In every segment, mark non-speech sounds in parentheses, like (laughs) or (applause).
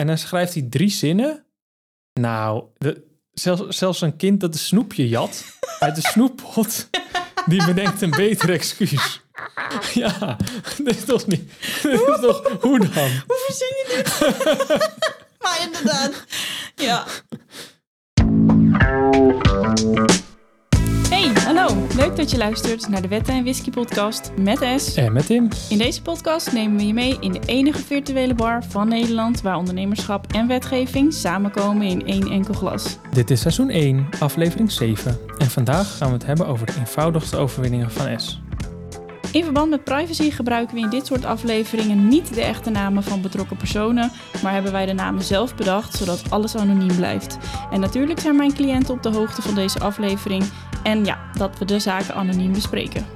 En dan schrijft hij drie zinnen. Nou, de, zelfs, zelfs een kind dat een snoepje jat uit de snoeppot, (laughs) die bedenkt een beter excuus. (laughs) Ja, dit is toch niet. Dit is toch, hoe dan? (laughs) Hoe verzin je dit? maar inderdaad. Ja. Hey, hallo. Leuk dat je luistert naar de Wetten en Whisky podcast met S. En met Tim. In deze podcast nemen we je mee in de enige virtuele bar van Nederland waar ondernemerschap en wetgeving samenkomen in één enkel glas. Dit is seizoen 1, aflevering 7. En vandaag gaan we het hebben over de eenvoudigste overwinningen van S. In verband met privacy gebruiken we in dit soort afleveringen niet de echte namen van betrokken personen, maar hebben wij de namen zelf bedacht zodat alles anoniem blijft. En natuurlijk zijn mijn cliënten op de hoogte van deze aflevering en ja, dat we de zaken anoniem bespreken.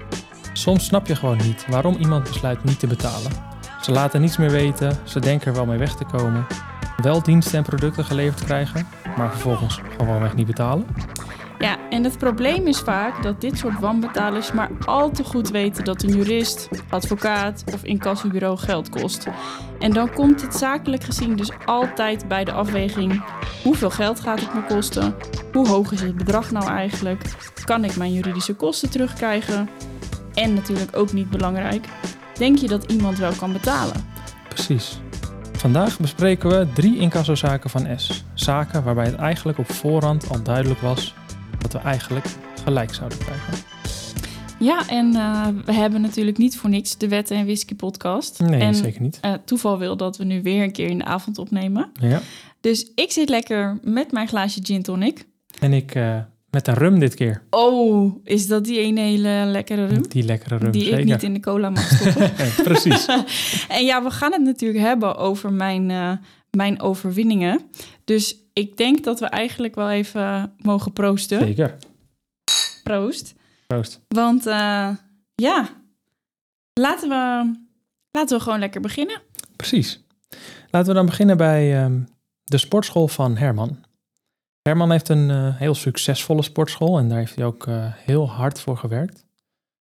Soms snap je gewoon niet waarom iemand besluit niet te betalen. Ze laten niets meer weten, ze denken er wel mee weg te komen, wel diensten en producten geleverd krijgen, maar vervolgens gewoonweg niet betalen. Ja, en het probleem is vaak dat dit soort wanbetalers maar al te goed weten dat een jurist, advocaat of incassobureau geld kost. En dan komt het zakelijk gezien dus altijd bij de afweging: hoeveel geld gaat het me kosten? Hoe hoog is het bedrag nou eigenlijk? Kan ik mijn juridische kosten terugkrijgen? En natuurlijk ook niet belangrijk: denk je dat iemand wel kan betalen? Precies. Vandaag bespreken we drie incassozaken van S. Zaken waarbij het eigenlijk op voorhand al duidelijk was dat we eigenlijk gelijk zouden krijgen. Ja, en uh, we hebben natuurlijk niet voor niks de Wetten en Whisky podcast. Nee, en, zeker niet. Uh, toeval wil dat we nu weer een keer in de avond opnemen. Ja. Dus ik zit lekker met mijn glaasje gin tonic. En ik uh, met een rum dit keer. Oh, is dat die ene hele lekkere rum? Die lekkere rum, Die zeker. ik niet in de cola mag stoppen. (laughs) Precies. (laughs) en ja, we gaan het natuurlijk hebben over mijn, mijn overwinningen. Dus ik denk dat we eigenlijk wel even mogen proosten. Zeker. Proost. Proost. Want uh, ja, laten we, laten we gewoon lekker beginnen. Precies. Laten we dan beginnen bij um, de sportschool van Herman. Herman heeft een uh, heel succesvolle sportschool en daar heeft hij ook uh, heel hard voor gewerkt.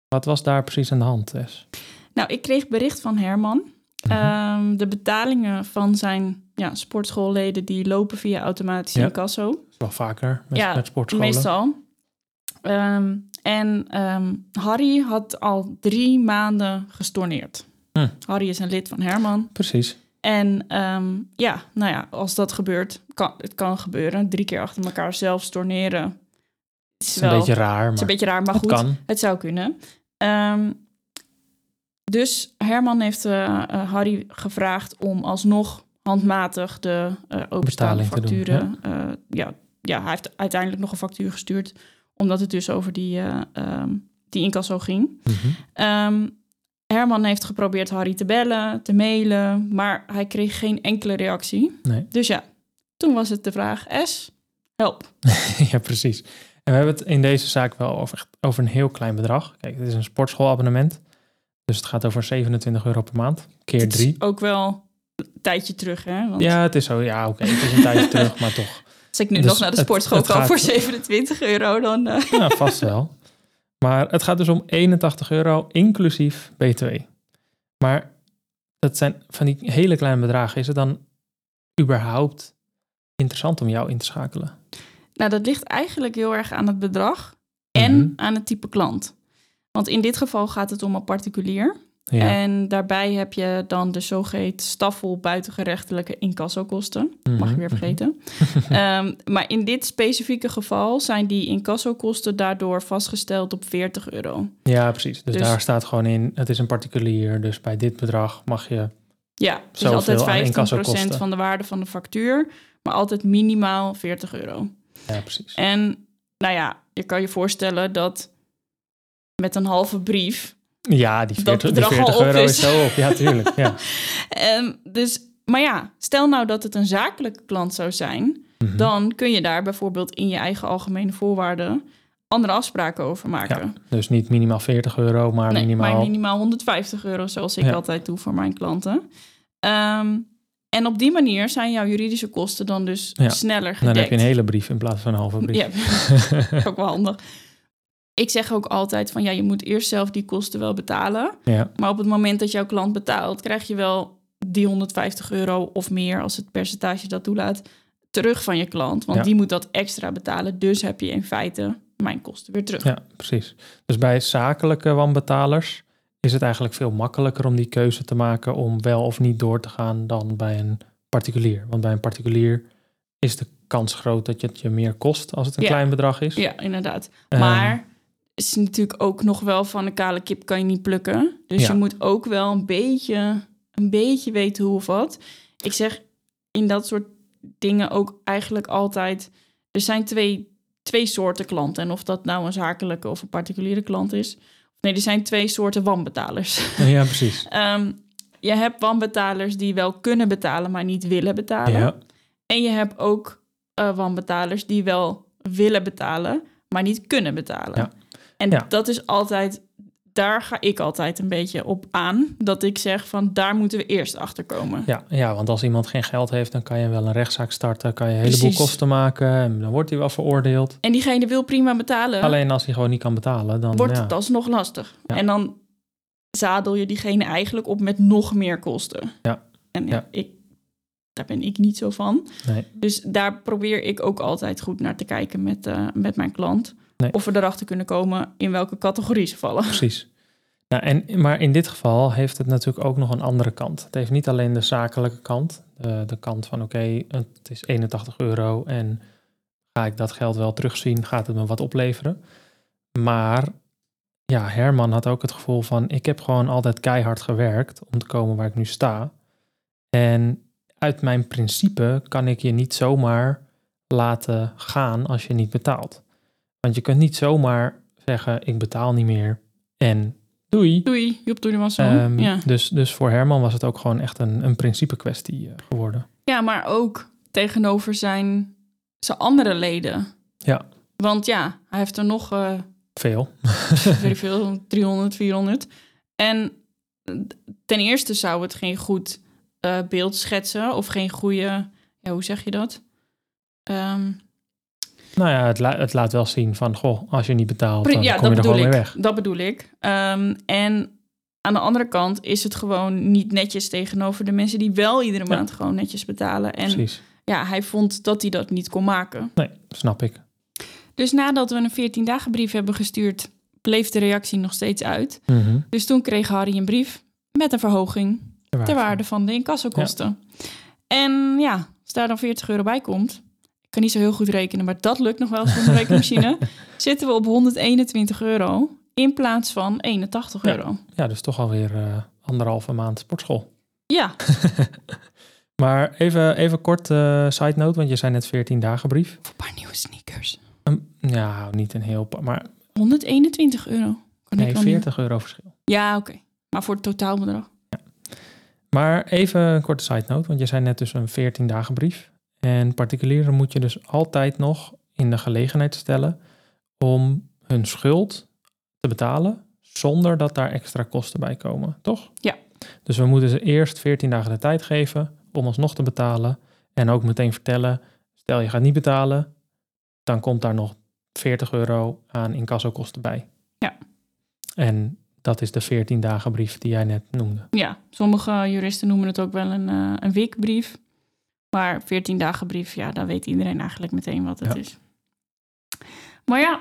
Wat was daar precies aan de hand, Tess? Nou, ik kreeg bericht van Herman. -hmm. um, de betalingen van zijn ja, sportschoolleden die lopen via automatische ja. incasso. Wel vaker met, ja, met sportscholen. meestal. Um, en um, Harry had al drie maanden gestorneerd. Hm. Harry is een lid van Herman. Precies. En um, ja, nou ja, als dat gebeurt, kan, het kan gebeuren. Drie keer achter elkaar zelf storneren. Het is, wel, een beetje raar. Maar het is een beetje raar, maar het goed, kan. het zou kunnen. dus Herman heeft uh, uh, Harry gevraagd om alsnog handmatig de uh, openstaande facturen... Doen, ja. ja, ja, hij heeft uiteindelijk nog een factuur gestuurd omdat het dus over die, uh, um, die incasso ging. Mm -hmm. um, Herman heeft geprobeerd Harry te bellen, te mailen, maar hij kreeg geen enkele reactie. Nee. Dus ja, toen was het de vraag, S, help. (laughs) ja, precies. En we hebben het in deze zaak wel over, over een heel klein bedrag. Kijk, het is een sportschoolabonnement. Dus het gaat over 27 euro per maand, keer drie. Ook wel een tijdje terug, hè? Want... Ja, het is zo. Ja, oké. Okay, het is een tijdje (laughs) terug, maar toch. Als ik nu dus nog naar de sportschool gaat... voor 27 euro, dan... Uh... (laughs) Ja, vast wel. Maar het gaat dus om 81 euro, inclusief BTW. Maar dat zijn van die hele kleine bedragen. Is het dan überhaupt interessant om jou in te schakelen? Nou, dat ligt eigenlijk heel erg aan het bedrag en mm -hmm. aan het type klant. Want in dit geval gaat het om een particulier. Ja. En daarbij heb je dan de zogeheten staffel buitengerechtelijke incassokosten. Mm Mhm, -hmm. Mag je weer vergeten. um, (laughs) maar in dit specifieke geval zijn die incassokosten daardoor vastgesteld op 40 euro. Ja, precies. Dus, dus, daar staat gewoon in, het is een particulier. Dus bij dit bedrag mag je Ja, dus altijd 15% van de waarde van de factuur. Maar altijd minimaal 40 euro. Ja, precies. En nou ja, je kan je voorstellen dat met een halve brief ja, die 40, dat die 40 euro is. is zo op. Ja, tuurlijk. Ja. um, (laughs) dus, maar ja, stel nou dat het een zakelijke klant zou zijn... Mm -hmm. dan kun je daar bijvoorbeeld in je eigen algemene voorwaarden... andere afspraken over maken. Ja, dus niet minimaal 40 euro, maar nee, minimaal... maar minimaal 150 euro, zoals ik Ja. altijd doe voor mijn klanten. Um, en op die manier zijn jouw juridische kosten dan dus Ja, sneller Dan gedekt. heb je een hele brief in plaats van een halve brief. Ja, (laughs) ook wel handig. Ik zeg ook altijd van ja, je moet eerst zelf die kosten wel betalen. Ja, Maar op het moment dat jouw klant betaalt, krijg je wel die 150 euro of meer, als het percentage dat toelaat, terug van je klant. Want Ja. die moet dat extra betalen. Dus heb je in feite mijn kosten weer terug. Ja, precies. Dus bij zakelijke wanbetalers is het eigenlijk veel makkelijker om die keuze te maken om wel of niet door te gaan dan bij een particulier. Want bij een particulier is de kans groot dat het je meer kost als het een Ja. klein bedrag is. Ja, inderdaad. Ehm, Maar is natuurlijk ook nog wel van een kale kip kan je niet plukken. Dus Ja. je moet ook wel een beetje, een beetje weten hoe of wat. Ik zeg in dat soort dingen ook eigenlijk altijd... Er zijn twee, twee soorten klanten. En of dat nou een zakelijke of een particuliere klant is... Nee, er zijn twee soorten wanbetalers. ja, precies. (laughs) Ehm, je hebt wanbetalers die wel kunnen betalen, maar niet willen betalen. Ja, En je hebt ook eh wanbetalers die wel willen betalen, maar niet kunnen betalen. Ja. En Ja. dat is altijd, daar ga ik altijd een beetje op aan. Dat ik zeg van daar moeten we eerst achter komen. ja, ja, want als iemand geen geld heeft, dan kan je wel een rechtszaak starten, kan je een heleboel Precies. kosten maken en dan wordt hij wel veroordeeld. En diegene wil prima betalen, Alleen als hij gewoon niet kan betalen, dan wordt ja. het alsnog lastig. Ja. En dan zadel je diegene eigenlijk op met nog meer kosten. Ja. En ja, Ja. Ik, daar ben ik niet zo van. Nee. Dus daar probeer ik ook altijd goed naar te kijken met, eh, met mijn klant. Nee. Of we erachter kunnen komen in welke categorie ze vallen. Precies. Nou, en, maar in dit geval heeft het natuurlijk ook nog een andere kant. Het heeft niet alleen de zakelijke kant, de, de kant van oké, het is 81 euro en ga ik dat geld wel terugzien, gaat het me wat opleveren. Maar ja, Herman had ook het gevoel van ik heb gewoon altijd keihard gewerkt om te komen waar ik nu sta. En uit mijn principe kan ik je niet zomaar laten gaan als je niet betaalt. Want je kunt niet zomaar zeggen ik betaal niet meer en doei. Doei, Joep, doe er maar zo. Ja. dus, dus voor Herman was het ook gewoon echt een, een principe kwestie eh, geworden. ja, maar ook tegenover zijn, zijn andere leden. Ja. Want ja, hij heeft er nog, eh Veel. weet (laughs) veel, 300, 400. En ten eerste zou het geen goed eh, beeld schetsen of geen goede, ja, hoe zeg je dat? Ehm, Nou ja, het, la- het laat wel zien van, goh, als je niet betaalt, Pre- dan ja, kom je er gewoon ik. weer weg. Dat bedoel ik. Ehm, en aan de andere kant is het gewoon niet netjes tegenover de mensen die wel iedere Ja. maand gewoon netjes betalen. En Precies. ja, hij vond dat hij dat niet kon maken. Nee, snap ik. Dus nadat we een 14 dagen brief hebben gestuurd, bleef de reactie nog steeds uit. Mhm. Dus toen kreeg Harry een brief met een verhoging Ter waarde van de incassokosten. En ja, als daar dan 40 euro bij komt, kan niet zo heel goed rekenen, maar dat lukt nog wel zonder rekenmachine, (laughs) zitten we op 121 euro in plaats van 81 Ja. euro. Ja, dus toch alweer eh anderhalve maand sportschool. Ja, (laughs) Maar even, even kort eh, side note, want je zei net 14 dagen brief. een paar nieuwe sneakers. Ehm, ja, niet een heel, pa- maar 121 euro. Kan ik nee, wel niet- 40 euro verschil. Ja, oké. Maar voor het totaalbedrag. Maar even een korte side note, want je zei net dus een 14 dagen brief. En particulieren moet je dus altijd nog in de gelegenheid stellen om hun schuld te betalen zonder dat daar extra kosten bij komen, toch? Ja. Dus we moeten ze eerst 14 dagen de tijd geven om alsnog te betalen. En ook meteen vertellen, stel je gaat niet betalen, dan komt daar nog 40 euro aan incassokosten bij. Ja. En dat is de 14 dagen brief die jij net noemde. Ja, sommige juristen noemen het ook wel een, eh een weekbrief. Maar 14 dagen brief, ja, dan weet iedereen eigenlijk meteen wat het Ja. is. Maar ja,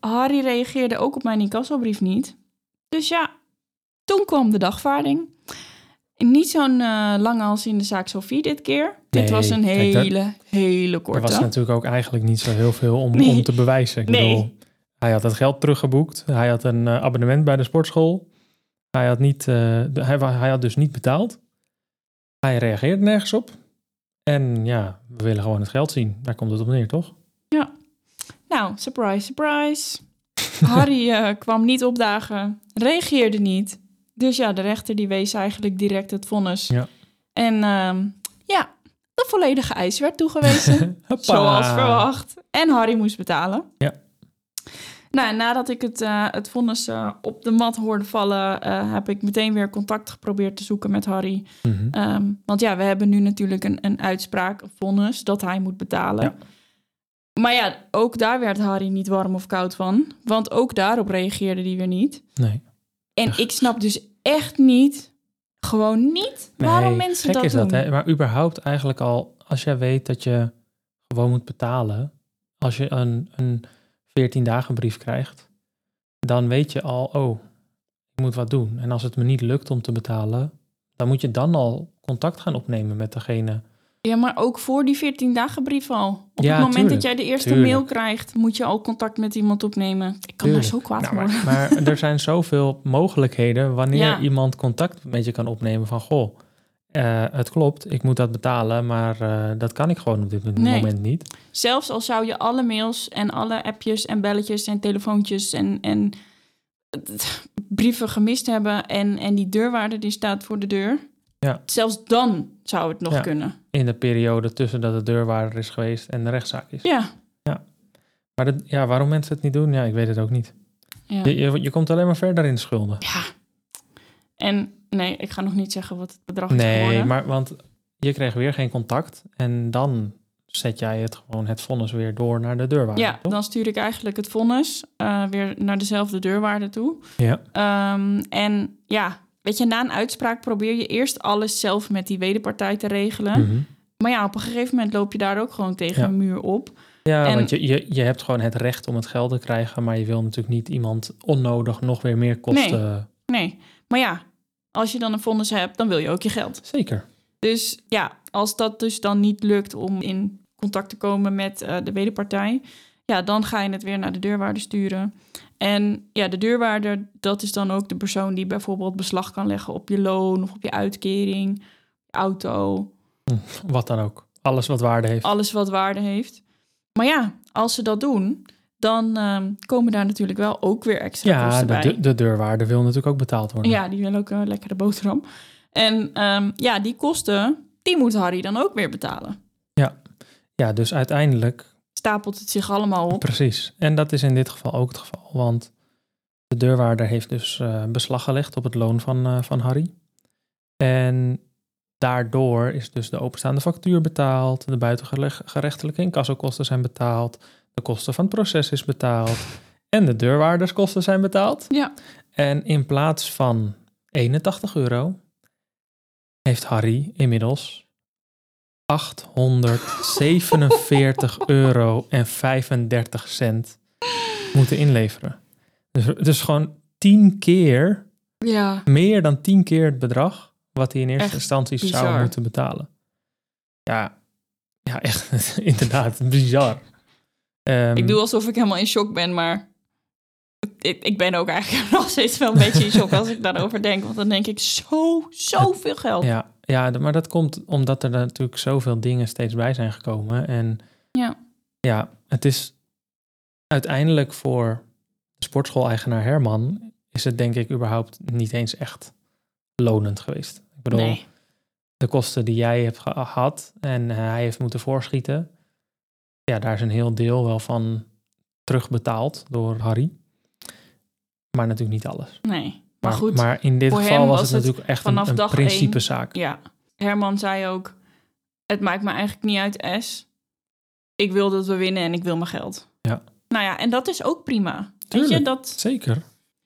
Harry reageerde ook op mijn incassobrief niet. Dus ja, toen kwam de dagvaarding. Niet zo'n eh, lange als in de zaak Sophie dit keer. dit was een kijk, daar- hele, hele Er korte. was natuurlijk ook eigenlijk niet zo heel veel om, Nee. om te bewijzen. Ik Nee. bedoel, hij had het geld teruggeboekt. Hij had een eh, abonnement bij de sportschool. Hij had, niet, eh, hij, hij had dus niet betaald. Hij reageerde nergens op. En ja, we willen gewoon het geld zien. Daar komt het op neer, toch? Nou, surprise, surprise. (laughs) Harry eh, kwam niet opdagen, reageerde niet. Dus ja, de rechter die wees eigenlijk direct het vonnis. Ja. En ehm, ja, de volledige eis werd toegewezen, (laughs) zoals verwacht. En Harry moest betalen. Ja. Nou, nadat ik het, eh, het vonnis eh, op de mat hoorde vallen, eh, heb ik meteen weer contact geprobeerd te zoeken met Harry. Mhm. Ehm, want ja, we hebben nu natuurlijk een, een uitspraak, een vonnis, dat hij moet betalen. Ja. Maar ja, ook daar werd Harry niet warm of koud van. Want ook daarop reageerde hij weer niet. Nee. En ik snap dus echt niet, gewoon niet waarom mensen gek dat is doen. dat, hè? Maar überhaupt eigenlijk al, als jij weet dat je gewoon moet betalen, als je een, een 14 dagen brief krijgt, dan weet je al, oh, ik moet wat doen. En als het me niet lukt om te betalen, dan moet je dan al contact gaan opnemen met degene. Ja, maar ook voor die 14 dagen brief al. Op Ja, het moment tuurlijk, dat jij de eerste tuurlijk. mail krijgt, moet je al contact met iemand opnemen. Ik kan Tuurlijk. daar zo kwaad Nou, worden. maar, maar er zijn zoveel mogelijkheden wanneer Ja. iemand contact met je kan opnemen van, goh, eh, het klopt, ik moet dat betalen, maar eh, dat kan ik gewoon op dit Nee. moment niet. Zelfs al zou je alle mails en alle appjes en belletjes en telefoontjes en, en (laughs) brieven gemist hebben en, en die deurwaarder die staat voor de deur. Ja. Zelfs dan zou het nog Ja. kunnen. In de periode tussen dat de deurwaarder is geweest en de rechtszaak is. Ja. Maar dat, ja, waarom mensen het niet doen, ja, ik weet het ook niet. ja. Je, je, je komt alleen maar verder in de schulden. Ja. En nee, ik ga nog niet zeggen wat het bedrag is Nee, geworden. maar want je kreeg weer geen contact en dan zet jij het gewoon het vonnis weer door naar de deurwaarder. Ja, toch? dan stuur ik eigenlijk het vonnis eh, weer naar dezelfde deurwaarder toe. ja. Ehm, en ja, weet je, na een uitspraak probeer je eerst alles zelf met die wederpartij te regelen. Mhm. Maar ja, op een gegeven moment loop je daar ook gewoon tegen Ja. een muur op. Ja, En- want je, je, je hebt gewoon het recht om het geld te krijgen, maar je wil natuurlijk niet iemand onnodig nog weer meer kosten. Nee, maar ja, als je dan een vonnis hebt, dan wil je ook je geld. Zeker. Dus ja, als dat dus dan niet lukt om in contact te komen met eh, de wederpartij, ja, dan ga je het weer naar de deurwaarder sturen. En ja, de deurwaarder, dat is dan ook de persoon die bijvoorbeeld beslag kan leggen op je loon of op je uitkering, auto, Wat dan ook. Alles wat waarde heeft. alles wat waarde heeft. Maar ja, als ze dat doen, dan ehm, komen daar natuurlijk wel ook weer extra ja, kosten bij. de, de deurwaarder wil natuurlijk ook betaald worden. Ja, die wil ook een lekkere boterham. En ehm, ja, die kosten, die moet Harry dan ook weer betalen. Ja, dus uiteindelijk Stapelt het zich allemaal op. Precies. En dat is in dit geval ook het geval. Want de deurwaarder heeft dus eh, beslag gelegd op het loon van, eh, van Harry. En daardoor is dus de openstaande factuur betaald. De buitengerechtelijke incassokosten zijn betaald. De kosten van het proces is betaald. En de deurwaarderskosten zijn betaald. Ja, En in plaats van 81 euro heeft Harry inmiddels 847 (laughs) euro en 35 cent moeten inleveren. Dus, dus gewoon 10 keer, ja. meer dan 10 keer het bedrag wat hij in eerste Echt instantie zou moeten betalen. Ja, ja echt (laughs) inderdaad bizar. Ehm, Ik doe alsof ik helemaal in shock ben, maar ik, ik ben ook eigenlijk (laughs) nog steeds wel een beetje in shock als ik daarover denk. Want dan denk ik, zo, zoveel geld. Ja, ja, maar dat komt omdat er natuurlijk zoveel dingen steeds bij zijn gekomen. En Ja. ja, het is uiteindelijk voor sportschool-eigenaar Herman... is het denk ik überhaupt niet eens echt lonend geweest. Ik bedoel, Nee. de kosten die jij hebt gehad en eh, hij heeft moeten voorschieten... ja, daar is een heel deel wel van terugbetaald door Harry. Maar natuurlijk niet alles. Nee. Maar goed, maar in dit geval was was het natuurlijk echt een, vanaf een principezaak. ja. Herman zei ook, het maakt me eigenlijk niet uit, S. Ik wil dat we winnen en ik wil mijn geld. Ja. Nou ja, en dat is ook prima. Weet Tuurlijk. je, dat... Zeker.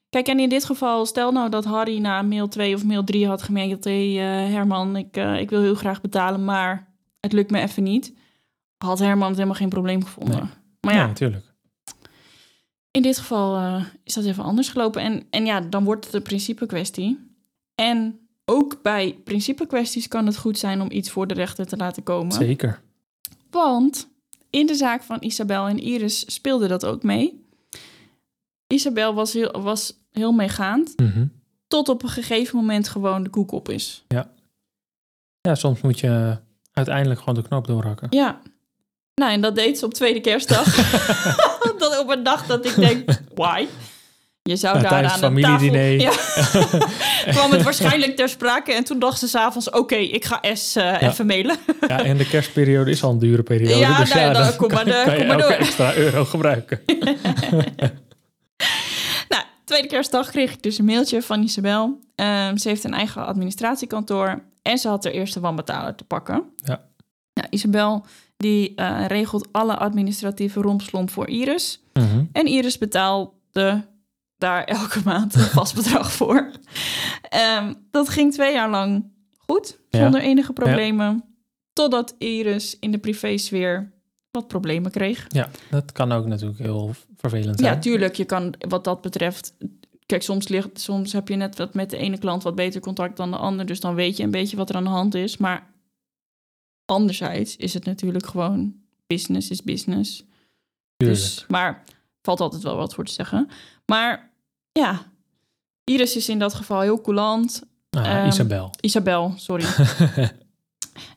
Kijk, en in dit geval, stel nou dat Harry na mail 2 of mail 3 had gemerkt... hé hey, eh, Herman, ik, eh, ik wil heel graag betalen, maar het lukt me even niet. Had Herman het helemaal geen probleem gevonden. Nee. Maar ja, ja, natuurlijk. in dit geval eh, is dat even anders gelopen. En, en ja, dan wordt het een principe kwestie. En ook bij principe kwesties kan het goed zijn om iets voor de rechter te laten komen. Zeker. Want in de zaak van Isabel en Iris speelde dat ook mee. Isabel was heel, was heel meegaand, Mhm. tot op een gegeven moment gewoon de koek op is. Ja, soms moet je uiteindelijk gewoon de knoop doorhakken. Ja. Nou, en dat deed ze op tweede kerstdag. (laughs) dat op een dag dat ik denk, why? Je zou Ja, daar aan een familiediner. tafel... Ja. kwam het waarschijnlijk ter sprake. En toen dacht ze s'avonds, oké, ik ga S eh, Ja. even mailen. Ja, en de kerstperiode is al een dure periode. Ja, dus nou, ja, dan dan kom maar kan, door, kan je kom maar door. extra euro gebruiken. (laughs) Nou, tweede kerstdag kreeg ik dus een mailtje van Isabel. Ehm, ze heeft een eigen administratiekantoor en ze had haar eerste wanbetaler te pakken. Ja. Nou, Isabel die eh, regelt alle administratieve rompslomp voor Iris. Mhm. En Iris betaalde daar (laughs) elke maand een vast bedrag voor. Ehm, dat ging twee jaar lang goed, Ja. zonder enige problemen. Totdat Iris in de privésfeer wat problemen kreeg. Ja, dat kan ook natuurlijk heel vervelend zijn. Ja, tuurlijk. Je kan wat dat betreft. Kijk, soms, ligt, soms heb je net wat met de ene klant wat beter contact dan de ander. Dus dan weet je een beetje wat er aan de hand is. Maar anderzijds is het natuurlijk gewoon business is business. Tuurlijk. Dus, maar valt altijd wel wat voor te zeggen. Maar ja, Iris is in dat geval heel coulant. Ah, ehm, Isabel. Isabel, sorry. (laughs)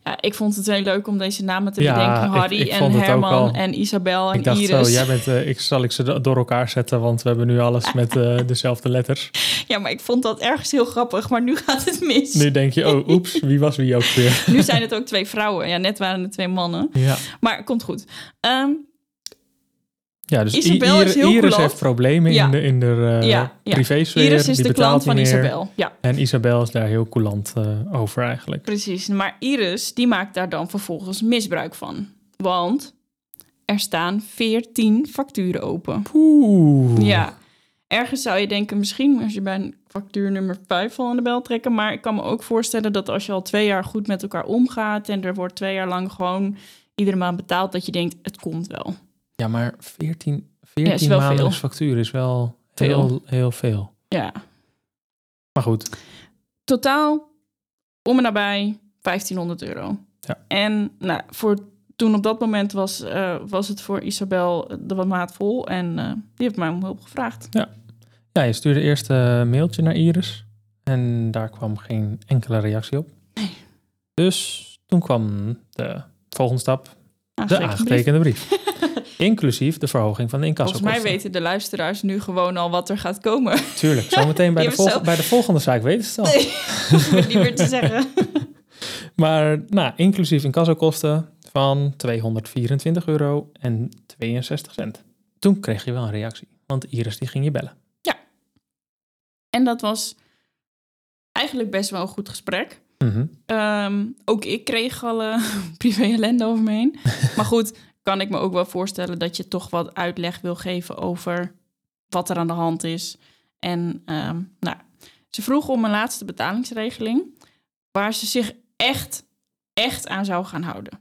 ja, ik vond het heel leuk om deze namen te bedenken. Harry ik en Herman en Isabel en ik dacht Iris. zo, jij bent, eh, ik, zal ik ze do- door elkaar zetten, want we hebben nu alles (laughs) met eh, dezelfde letters. Ja, maar ik vond dat ergens heel grappig, maar nu gaat het mis. Nu denk je, oh, oeps, (laughs) wie was wie ook weer? Nu zijn het ook twee vrouwen. Ja, net waren het twee mannen. Ja, Maar komt goed. Ehm, ja dus I- Isabel is Iris, heel Iris coulant. heeft problemen Ja. in de, in de eh, Ja, ja. privésfeer. Iris is die de klant van. Isabel. Ja, En Isabel is daar heel coulant eh, over eigenlijk. precies. Maar Iris, die maakt daar dan vervolgens misbruik van. Want er staan 14 facturen open. Oeh. Ja. Ergens zou je denken, misschien als je bij een factuur nummer 5 al aan de bel trekken. Maar ik kan me ook voorstellen dat als je al twee jaar goed met elkaar omgaat... en er wordt twee jaar lang gewoon iedere maand betaald... dat je denkt, het komt wel. Ja, maar 14, Ja, is 14 wel maandelijks veel. factuur is wel Veel. heel, heel veel. Ja. Maar goed, Totaal om en nabij 1500 euro. Ja. En nou, voor toen op dat moment was, eh, was het voor Isabel de wat maat vol. En eh, die heeft mij om hulp gevraagd. ja, je stuurde eerst een mailtje naar Iris. En daar kwam geen enkele reactie op. Nee. Dus toen kwam de volgende stap, de Aangetekende brief. (laughs) Inclusief de verhoging van de Volgens incassokosten. mij weten de luisteraars nu gewoon al wat er gaat komen. Tuurlijk, zometeen bij, (laughs) de hebben volg- zo- bij de volgende zaak weten ze het al. Nee, (laughs) niet meer te zeggen. (laughs) Maar nou, inclusief incassokosten van 224 euro en 62 cent. Toen kreeg je wel een reactie, want Iris die ging je bellen. En dat was eigenlijk best wel een goed gesprek. Mhm. Ehm, ook ik kreeg al eh, privé ellende over me heen. maar goed, kan ik me ook wel voorstellen dat je toch wat uitleg wil geven over wat er aan de hand is. En ehm, nou, ze vroeg om een laatste betalingsregeling waar ze zich echt, echt aan zou gaan houden.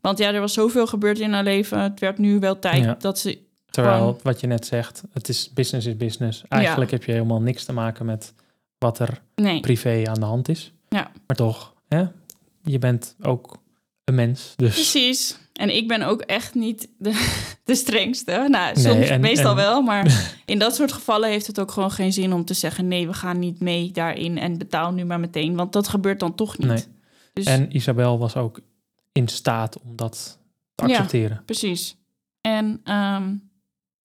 Want ja, er was zoveel gebeurd in haar leven. Het werd nu wel tijd Ja. dat ze... Terwijl, Gewoon- wat je net zegt, het is business is business. Eigenlijk heb je helemaal niks te maken met wat er Nee, privé aan de hand is. Ja. Maar toch, hè? je bent ook een mens. Dus precies. En ik ben ook echt niet de, (laughs) de strengste. Nou, Nee, soms en- meestal en- wel, maar (laughs) in dat soort gevallen heeft het ook gewoon geen zin om te zeggen: nee, we gaan niet mee daarin en betaal nu maar meteen, want dat gebeurt dan toch niet. Nee. Dus En Isabel was ook in staat om dat te Ja. accepteren. precies. En ehm,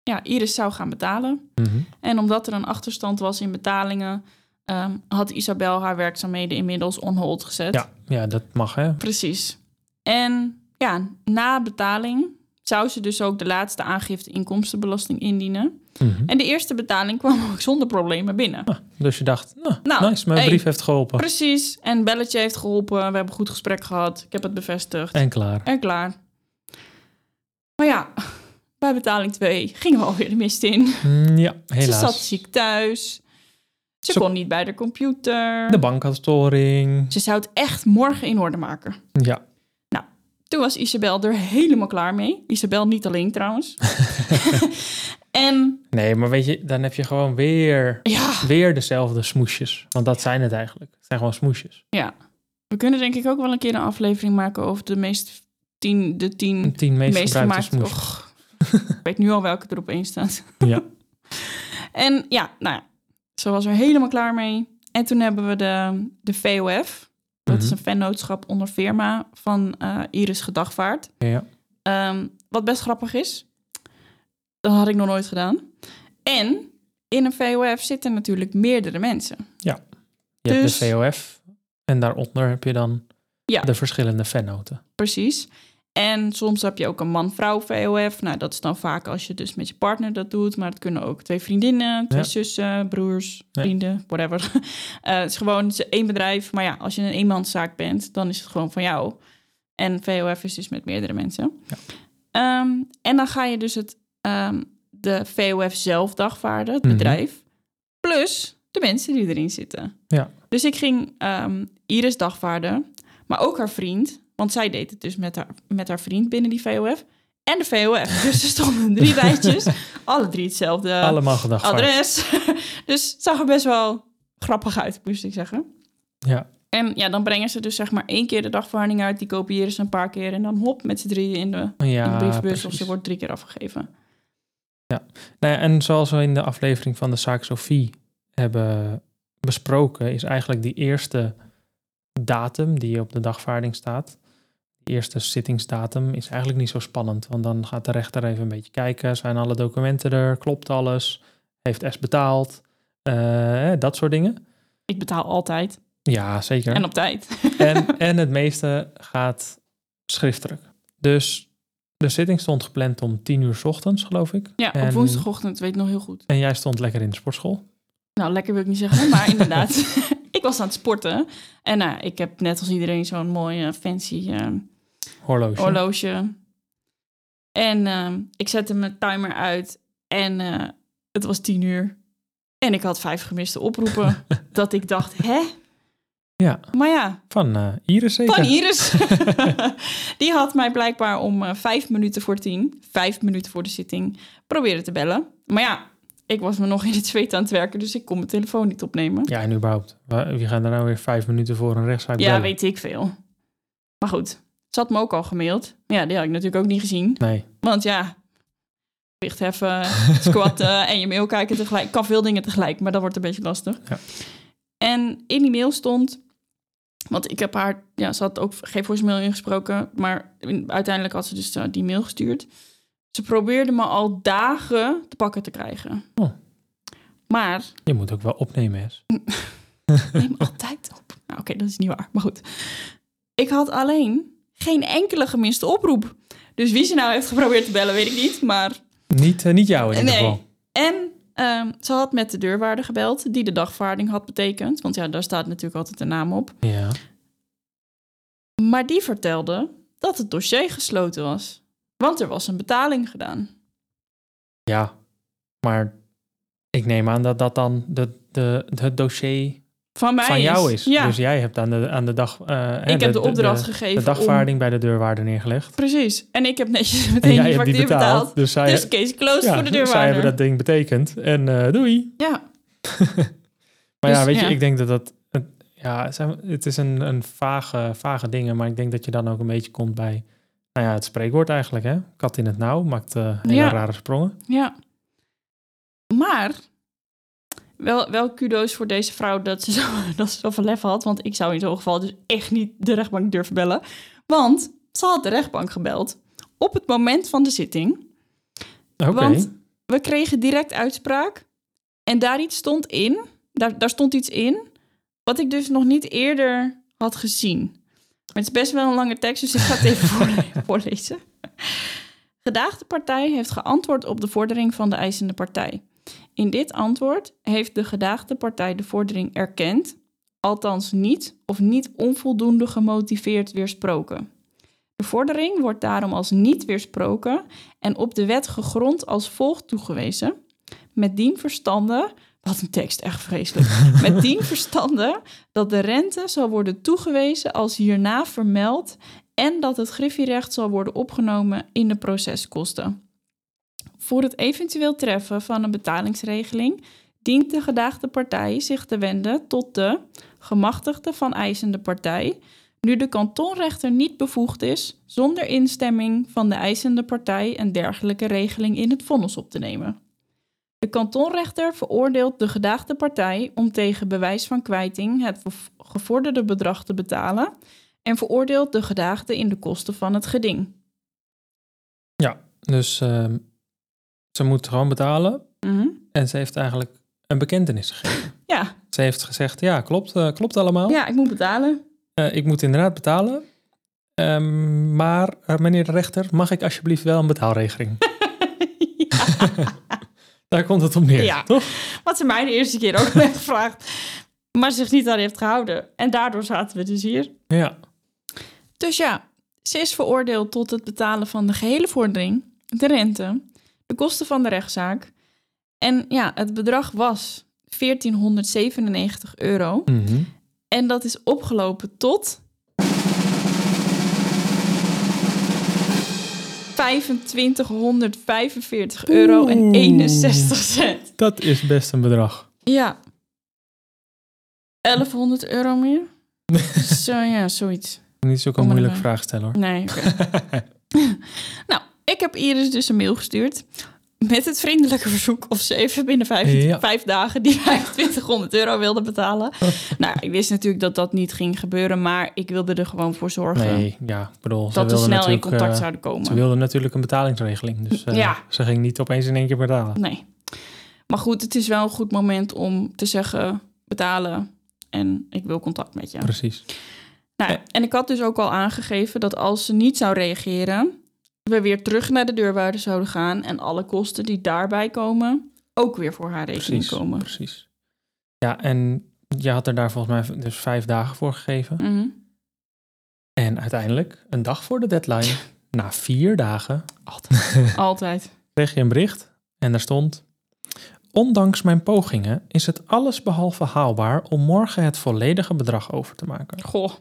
ja, Iris zou gaan betalen. Mhm. En omdat er een achterstand was in betalingen, ehm, had Isabel haar werkzaamheden inmiddels on hold gezet. Ja, ja, dat mag hè. Precies. En ja, na betaling zou ze dus ook de laatste aangifte inkomstenbelasting indienen. Mhm. En de eerste betaling kwam ook zonder problemen binnen. Ah, dus je dacht, nou, Nou, nice, mijn hey. brief heeft geholpen. Precies. En belletje heeft geholpen. We hebben een goed gesprek gehad. Ik heb het bevestigd. En klaar. En klaar. Maar ja, bij betaling 2 gingen we alweer de mist in. Mm, ja, Ze zat helaas. ziek thuis. Ze Zo- kon niet bij de computer. De bank had storing. Ze zou het echt morgen in orde maken. Ja, Toen was Isabel er helemaal klaar mee. Isabel niet alleen trouwens. (laughs) en nee, maar weet je, dan heb je gewoon weer, ja, weer dezelfde smoesjes. Want dat zijn het eigenlijk. Het zijn gewoon smoesjes. ja, we kunnen denk ik ook wel een keer een aflevering maken over de meest tien, de tien Tien meest, meest gemaakte. Och, ik weet nu al welke er op één staat. Ja. En ja, nou ja, ze was er helemaal klaar mee. En toen hebben we de, de VOF. Dat is Mhm. een vennootschap onder firma van eh, Iris Gedagvaart. ja. Ehm, wat best grappig is. Dat had ik nog nooit gedaan. En in een VOF zitten natuurlijk meerdere mensen. Je hebt Dus- de VOF en daaronder heb je dan Ja. de verschillende fannoten. Precies. En soms heb je ook een man-vrouw VOF. Nou, dat is dan vaak als je dus met je partner dat doet. Maar het kunnen ook twee vriendinnen, twee Ja. zussen, broers, Ja. vrienden, whatever. (laughs) Eh, het is gewoon het is één bedrijf. Maar ja, als je een eenmanszaak bent, dan is het gewoon van jou. En VOF is dus met meerdere mensen. Ja. Ehm, en dan ga je dus het, ehm, de VOF zelf dagvaarden, het Mhm. bedrijf, plus de mensen die erin zitten. Ja. Dus ik ging ehm, Iris dagvaarden, maar ook haar vriend, want zij deed het dus met haar, met haar vriend binnen die VOF en de VOF. (laughs) Dus er stonden drie (laughs) rijtjes, alle drie hetzelfde Allemaal adres. (laughs) dus het zag er best wel grappig uit, moest ik zeggen. Ja. En ja, dan brengen ze dus zeg maar één keer de dagvaarding uit, die kopiëren ze een paar keer en dan hop met z'n drieën in de, Ja, in de brievenbus of ze wordt drie keer afgegeven. Nou ja, en zoals we in de aflevering van de zaak Sophie hebben besproken, is eigenlijk die eerste datum die op de dagvaarding staat, eerste zittingsdatum, is eigenlijk niet zo spannend. Want dan gaat de rechter even een beetje kijken, zijn alle documenten er, klopt alles, heeft S betaald, eh, dat soort dingen. Ik betaal altijd Ja, zeker. en op tijd. (laughs) En, en het meeste gaat schriftelijk. Dus de zitting stond gepland om tien uur 's ochtends, geloof ik. Ja, En- op woensdagochtend, weet ik nog heel goed. En jij stond lekker in de sportschool. Nou, lekker wil ik niet zeggen, maar (laughs) inderdaad. (laughs) ik was aan het sporten. En nou, ik heb net als iedereen zo'n mooi eh, fancy eh, Horloge. horloge. En ehm, ik zette mijn timer uit en eh, het was tien uur. En ik had vijf gemiste oproepen. (laughs) dat ik dacht, hè? Ja. Maar ja, Van eh, Iris zeker? van Iris. (laughs) Die had mij blijkbaar om eh, vijf minuten voor tien, vijf minuten voor de zitting, proberen te bellen. Maar ja, ik was me nog in het zweet aan het werken, dus ik kon mijn telefoon niet opnemen. Ja, en überhaupt. Wie gaat er nou weer vijf minuten voor een rechtszaak Ja, bellen? weet ik veel. Maar goed, ze had me ook al gemaild. Ja, die had ik natuurlijk ook niet gezien. Nee. Want ja, gewicht heffen, (laughs) squatten en je mail kijken tegelijk. Ik kan veel dingen tegelijk, maar dat wordt een beetje lastig. Ja. En in die mail stond... Want ik heb haar... Ja, ze had ook geen voicemail ingesproken. Maar in- uiteindelijk had ze dus eh, die mail gestuurd. Ze probeerde me al dagen te pakken te krijgen. Oh. Maar Je moet ook wel opnemen, hè? (laughs) neem altijd op. Nou, oké, dat is niet waar. Maar goed. Ik had alleen geen enkele gemiste oproep. Dus wie ze nou heeft geprobeerd te bellen, weet ik niet. Maar Niet, eh, niet jou in ieder Nee. geval. En ehm, ze had met de deurwaarder gebeld, die de dagvaarding had betekend. Want ja, daar staat natuurlijk altijd de naam op. Ja. Maar die vertelde dat het dossier gesloten was. Want er was een betaling gedaan. Ja. Maar ik neem aan dat dat dan de, de, het dossier Van mij van jou is. Ja, Dus jij hebt aan de, aan de dag... eh, ik heb de opdracht de, gegeven de dagvaarding bij de deurwaarder neergelegd. Precies. En ik heb netjes En meteen die factuur betaald. betaald. Dus zij, Dus case closed ja, voor de (laughs) zij deurwaarder. hebben dat ding betekend. En eh, doei. Ja, (laughs) Maar Dus, ja, weet je, ik denk dat dat... het- Ja, het is een, een vage, vage dingen, maar ik denk dat je dan ook een beetje komt bij... Nou ja, het spreekwoord eigenlijk, hè? Kat in het nauw maakt eh, hele rare sprongen. ja. Maar wel, wel kudo's voor deze vrouw dat ze, (laughs) zo, dat ze zoveel lef had. Want ik zou in zo'n geval dus echt niet de rechtbank durven bellen. Want ze had de rechtbank gebeld op het moment van de zitting. Oké, Want we kregen direct uitspraak. En daar iets stond in. Daar, daar stond iets in. Wat ik dus nog niet eerder had gezien. Maar het is best wel een lange tekst, dus ik ga het even (laughs) voorle- voorlezen. Gedaagde partij heeft geantwoord op de vordering van de eisende partij. In dit antwoord heeft de gedaagde partij de vordering erkend, althans niet of niet onvoldoende gemotiveerd weersproken. De vordering wordt daarom als niet weersproken en op de wet gegrond als volgt toegewezen. Met dien verstande, wat een tekst, echt vreselijk. (laughs) Met dien verstande dat de rente zal worden toegewezen als hierna vermeld en dat het griffierecht zal worden opgenomen in de proceskosten. Voor het eventueel treffen van een betalingsregeling dient de gedaagde partij zich te wenden tot de gemachtigde van eisende partij, nu de kantonrechter niet bevoegd is zonder instemming van de eisende partij een dergelijke regeling in het vonnis op te nemen. De kantonrechter veroordeelt de gedaagde partij om tegen bewijs van kwijting het gev- gevorderde bedrag te betalen en veroordeelt de gedaagde in de kosten van het geding. ja. Dus ehm, ze moet gewoon betalen Mhm. en ze heeft eigenlijk een bekentenis gegeven. (laughs) Ja, Ze heeft gezegd, ja, klopt, eh, klopt allemaal. ja, ik moet betalen. Eh, ik moet inderdaad betalen. Ehm, maar eh, meneer de rechter, mag ik alsjeblieft wel een betaalregeling? (laughs) (laughs) Daar komt het op neer, Ja. toch? Wat ze mij de eerste keer ook heeft gevraagd, maar zich niet aan heeft gehouden. En daardoor zaten we dus hier. Ja. Dus ja, ze is veroordeeld tot het betalen van de gehele vordering, de rente, de kosten van de rechtszaak. En ja, het bedrag was 1497 euro. Mhm. En dat is opgelopen tot 2545 euro en Oeh. 61 cent. Dat is best een bedrag. Ja. 1100 euro meer? (laughs) Zo ja, zoiets. Niet moeilijke erbij. vraag stellen hoor. Nee, (laughs) (laughs) nou, ik heb Iris dus een mail gestuurd. Met het vriendelijke verzoek of ze even binnen vijf, Ja. vijf dagen die (laughs) 2500 euro wilde betalen. nou, ik wist natuurlijk dat dat niet ging gebeuren, maar ik wilde er gewoon voor zorgen Nee, ja, bedoel, ze dat we snel in contact eh, zouden komen. Ze wilden natuurlijk een betalingsregeling, dus eh, Ja. ze ging niet opeens in één keer betalen. Nee. Maar goed, het is wel een goed moment om te zeggen betalen en ik wil contact met je. Precies. Nou, en ik had dus ook al aangegeven dat als ze niet zou reageren, we weer terug naar de deurwaarde zouden gaan en alle kosten die daarbij komen ook weer voor haar rekening Precies, komen. precies. Ja, en je had er daar volgens mij dus vijf dagen voor gegeven. Mhm. En uiteindelijk, een dag voor de deadline, (laughs) na vier dagen, (laughs) Altijd. kreeg je een bericht en daar stond... Ondanks mijn pogingen is het allesbehalve haalbaar om morgen het volledige bedrag over te maken. Goh.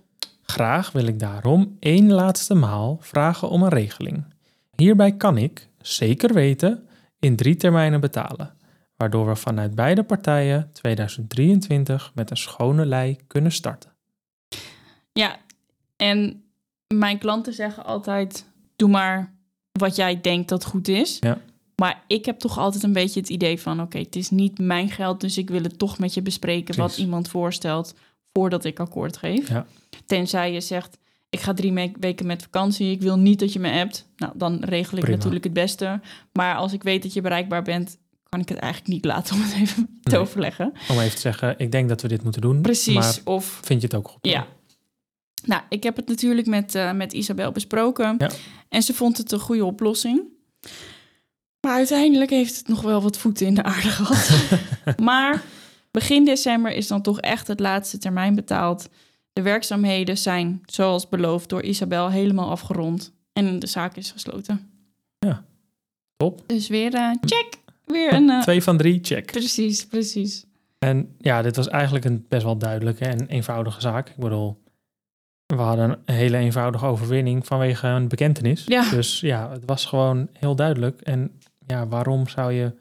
Graag wil ik daarom één laatste maal vragen om een regeling. Hierbij kan ik, zeker weten, in drie termijnen betalen, waardoor we vanuit beide partijen 2023 met een schone lei kunnen starten. Ja, en mijn klanten zeggen altijd: doe maar wat jij denkt dat goed is. Ja. Maar ik heb toch altijd een beetje het idee van: oké, het is niet mijn geld, dus ik wil het toch met je bespreken wat iemand voorstelt voordat ik akkoord geef. Ja. Tenzij je zegt: ik ga drie weken met vakantie, ik wil niet dat je me appt. Nou, dan regel ik Prima. natuurlijk het beste. Maar als ik weet dat je bereikbaar bent, kan ik het eigenlijk niet laten om het even (laughs) te Nee. overleggen. Om even te zeggen, ik denk dat we dit moeten doen. Precies. Maar Of vind je het ook goed? ja. Nou, ik heb het natuurlijk met, eh, met Isabel besproken. Ja. En ze vond het een goede oplossing. Maar uiteindelijk heeft het nog wel wat voeten in de aarde gehad. (laughs) maar begin december is dan toch echt het laatste termijn betaald. De werkzaamheden zijn, zoals beloofd door Isabel, helemaal afgerond. En de zaak is gesloten. Top. Dus weer eh, check. Weer een... eh, Twee van drie, check. precies, precies. En ja, dit was eigenlijk een best wel duidelijke en eenvoudige zaak. Ik bedoel, we hadden een hele eenvoudige overwinning vanwege een bekentenis. Ja. Dus ja, het was gewoon heel duidelijk. En ja, waarom zou je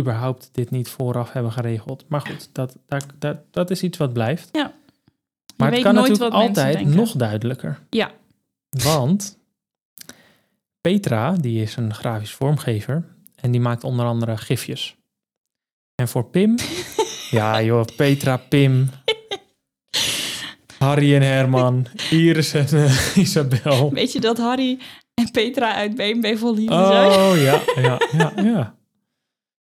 überhaupt dit niet vooraf hebben geregeld? Maar goed, dat, dat, dat, dat is iets wat blijft. Je Maar het kan nooit natuurlijk altijd nog duidelijker. Ja. Want Petra, die is een grafisch vormgever en die maakt onder andere gifjes. En voor Pim, (laughs) ja joh, Petra, Pim, Harry en Herman, Iris en eh, (laughs) Isabel. Weet je dat Harry en Petra uit BNB Vol Liefde zijn? Oh ja, ja, ja, ja.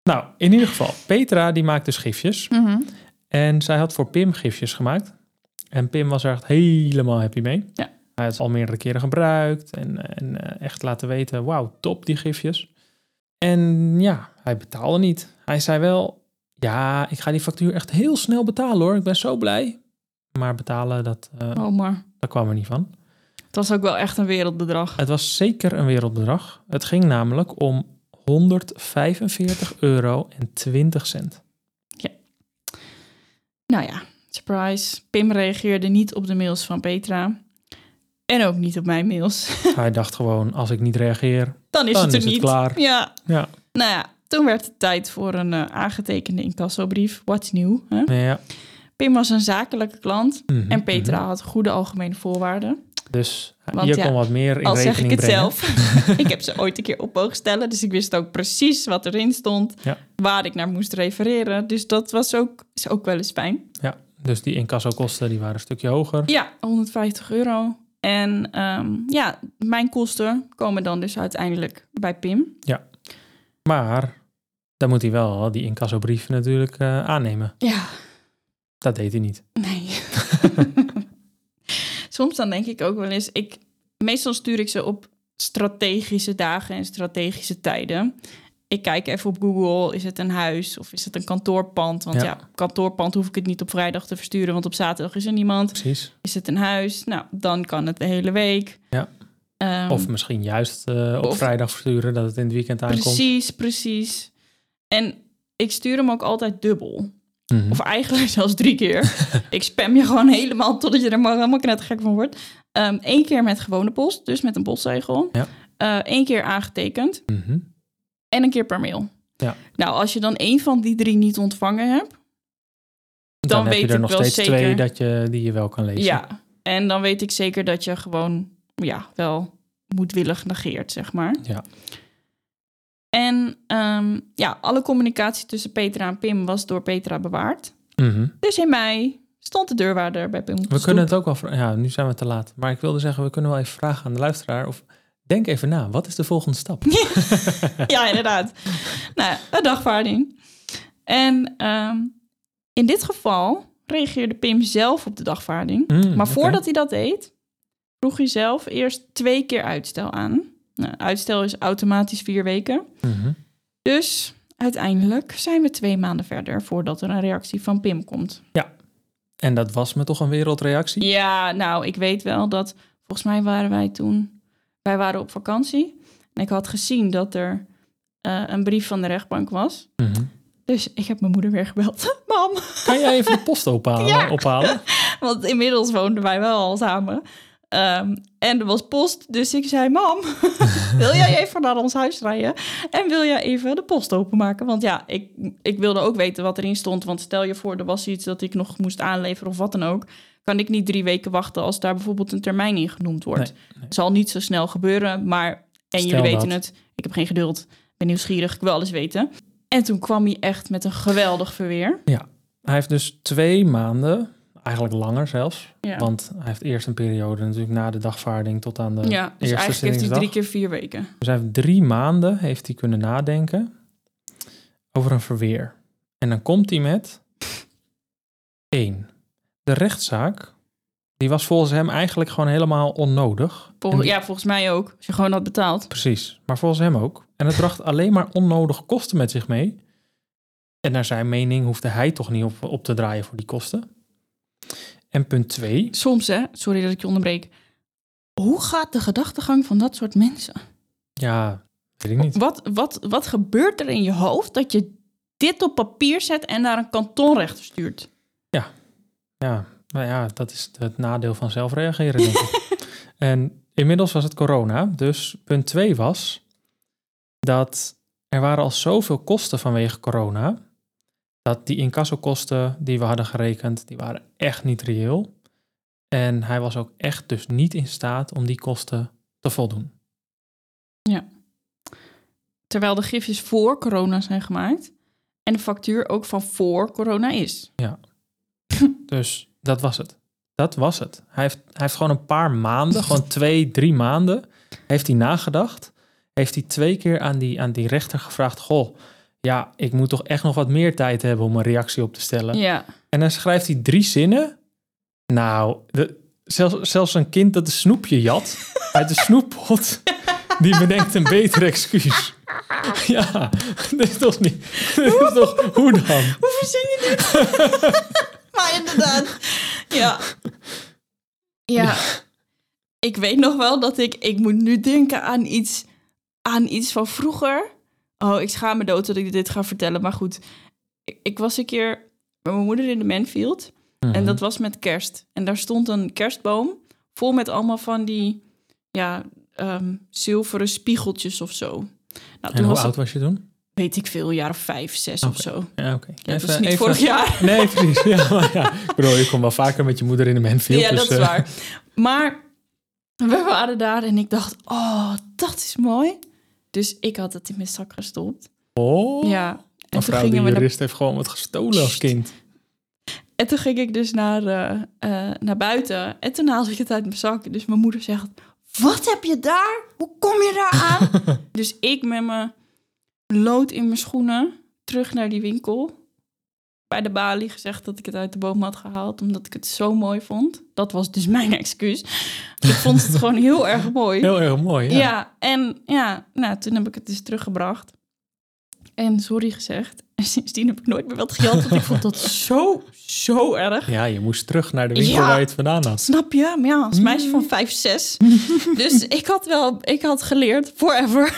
Nou, in ieder geval, Petra die maakt dus gifjes. Mhm. En zij had voor Pim gifjes gemaakt. En Pim was er echt helemaal happy mee. Ja. Hij had ze al meerdere keren gebruikt en, en eh, echt laten weten, wauw, top die gifjes. En ja, hij betaalde niet. Hij zei wel, ja, ik ga die factuur echt heel snel betalen hoor, ik ben zo blij. Maar betalen, dat, eh, Oh, maar daar kwam er niet van. het was ook wel echt een wereldbedrag. Het was zeker een wereldbedrag. Het ging namelijk om 145 euro en 20 cent. Nou ja, surprise. Pim reageerde niet op de mails van Petra. En ook niet op mijn mails. (laughs) Hij dacht gewoon, als ik niet reageer, Dan is Dan het er is het niet. klaar. Ja. ja, Nou ja, toen werd het tijd voor een eh, aangetekende incassobrief. What's nieuw? Hè? ja. Pim was een zakelijke klant. Mhm, En Petra mhm. had goede algemene voorwaarden. Dus Want je ja, kon wat meer in Al zeg ik het brengen. zelf. (laughs) ik heb ze ooit een keer op mogen stellen. Dus ik wist ook precies wat erin stond. Ja. Waar ik naar moest refereren. Dus dat was ook, is ook wel eens fijn. Ja, dus die incassokosten die waren een stukje hoger. Ja, 150 euro. En ehm, ja, mijn kosten komen dan dus uiteindelijk bij Pim. Maar dan moet hij wel die incassobrief natuurlijk eh, aannemen. Ja, Dat deed hij niet. nee. (laughs) Soms dan denk ik ook wel eens, ik, meestal stuur ik ze op strategische dagen en strategische tijden. Ik kijk even op Google, is het een huis of is het een kantoorpand? Want Ja. ja. kantoorpand hoef ik het niet op vrijdag te versturen, want op zaterdag is er niemand. Precies. Is het een huis? Nou, dan kan het de hele week. Ja. Ehm, Of misschien juist eh, op Of- vrijdag versturen dat het in het weekend aankomt. precies, precies. En ik stuur hem ook altijd dubbel. Mhm. Of eigenlijk (laughs) zelfs drie keer. (laughs) ik spam je gewoon helemaal totdat je er maar helemaal knettergek van wordt. Eén keer met gewone post, dus met een postzegel. Ja. Eén keer aangetekend. Mhm. En een keer per mail. Ja. Nou, als je dan één van die drie niet ontvangen hebt, Dan, Dan heb je weet er ik nog wel steeds zeker- twee dat je, die je wel kan lezen. ja. En dan weet ik zeker dat je gewoon, ja, wel moedwillig negeert, zeg maar. Ja. En ehm, ja, alle communicatie tussen Petra en Pim was door Petra bewaard. Mhm. Dus in mei stond de deurwaarder bij Pim. We kunnen het ook wel... Ja, nu zijn we te laat. Maar ik wilde zeggen, we kunnen wel even vragen aan de luisteraar... of denk even na, wat is de volgende stap? (laughs) ja, inderdaad. nou, een dagvaarding. En ehm, in dit geval reageerde Pim zelf op de dagvaarding. Mm, Maar voordat hij dat deed, vroeg hij zelf eerst twee keer uitstel aan. Nou, uitstel is automatisch vier weken. Mhm. Dus uiteindelijk zijn we twee maanden verder voordat er een reactie van Pim komt. En dat was me toch een wereldreactie? Ja, nou, ik weet wel dat... Volgens mij waren wij toen... Wij waren op vakantie. En ik had gezien dat er eh, een brief van de rechtbank was. Mhm. Dus ik heb mijn moeder weer gebeld. (laughs) Mam, Kan jij even de post ophalen? Ja. ophalen? (laughs) want inmiddels woonden wij wel al samen. Ehm, en er was post, dus ik zei... Mam, (laughs) wil jij even naar ons huis rijden? En wil jij even de post openmaken? Want ja, ik, ik wilde ook weten wat erin stond. Want stel je voor, er was iets dat ik nog moest aanleveren of wat dan ook. Kan ik niet drie weken wachten als daar bijvoorbeeld een termijn in genoemd wordt. Nee, nee. Zal niet zo snel gebeuren, maar... En Stel jullie weten dat. het, ik heb geen geduld. ben nieuwsgierig, ik wil alles weten. En toen kwam hij echt met een geweldig verweer. Hij heeft dus twee maanden, eigenlijk langer zelfs... Ja. want hij heeft eerst een periode natuurlijk na de dagvaarding... tot aan de Ja, dus eerste eigenlijk heeft hij drie keer vier weken. Dus hij heeft drie maanden heeft hij kunnen nadenken over een verweer. En dan komt hij met één. De rechtszaak, die was volgens hem eigenlijk gewoon helemaal onnodig. Vol- En die- ja, volgens mij ook. Als je gewoon had betaald. Precies, maar volgens hem ook. En het bracht alleen maar onnodige kosten met zich mee. En naar zijn mening hoefde hij toch niet op, op te draaien voor die kosten. En punt twee, Soms, hè, sorry dat ik je onderbreek. Hoe gaat de gedachtegang van dat soort mensen? ja, weet ik niet. Wat, wat, wat gebeurt er in je hoofd dat je dit op papier zet en naar een kantonrechter stuurt? Ja, nou ja, dat is het nadeel van zelf reageren, denk ik. (laughs) En inmiddels was het corona, dus punt twee was dat er waren al zoveel kosten vanwege corona, dat die incassokosten die we hadden gerekend, die waren echt niet reëel. En hij was ook echt dus niet in staat om die kosten te voldoen. Terwijl de gifjes voor corona zijn gemaakt en de factuur ook van voor corona is. (laughs) Dus dat was het. Dat was het. Hij heeft, hij heeft gewoon een paar maanden, gewoon twee, drie maanden, heeft hij nagedacht. Heeft hij twee keer aan die, aan die rechter gevraagd: Goh, ja, ik moet toch echt nog wat meer tijd hebben om een reactie op te stellen. Ja, En dan schrijft hij drie zinnen. Nou, de, zelfs, zelfs een kind dat een snoepje jat (laughs) uit de snoeppot, die bedenkt een beter excuus. (laughs) Ja, dit is toch niet. Dit is toch, hoe dan? Hoe verzin je dit? Maar inderdaad. (laughs) Ja. Ja. Ik weet nog wel dat ik... Ik moet nu denken aan iets, aan iets van vroeger. Oh, ik schaam me dood dat ik dit ga vertellen. Maar goed. Ik, ik was een keer met mijn moeder in de Manfield. Mhm. En dat was met kerst. En daar stond een kerstboom vol met allemaal van die... Ja, ehm, zilveren spiegeltjes of zo. Nou, En toen hoe was oud het, was je toen? Weet ik veel, een jaar of vijf, zes of zo. Ja, oké. Ja, dat was niet vorig jaar. (laughs) Nee, precies. Ja, (laughs) maar ja. Ik bedoel, je komt wel vaker met je moeder in de Manfield. Ja, dus, dat is eh, waar. Maar we waren daar en ik dacht, oh, dat is mooi. Dus ik had het in mijn zak gestopt. Oh, Ja. En toen, mevrouw de gingen we naar, jurist heeft gewoon wat gestolen als kind. en toen ging ik dus naar, eh, eh, naar buiten. En toen haalde ik het uit mijn zak. Dus mijn moeder zegt, wat heb je daar? Hoe kom je daar aan? (laughs) dus ik met mijn lood in mijn schoenen terug naar die winkel. Bij de balie gezegd dat ik het uit de boom had gehaald. Omdat ik het zo mooi vond. Dat was dus mijn (laughs) excuus. Ik vond het gewoon heel erg mooi. Heel erg mooi. Ja. Ja. en ja, nou, toen heb ik het dus teruggebracht. En sorry gezegd. (laughs) En sindsdien heb ik nooit meer wat gejat, want ik vond dat (laughs) zo, zo erg. Ja, je moest terug naar de winkel Ja. waar je het vandaan had. Snap je? Maar ja, als meisje van 5, 6. (laughs) dus ik had wel, ik had geleerd, forever.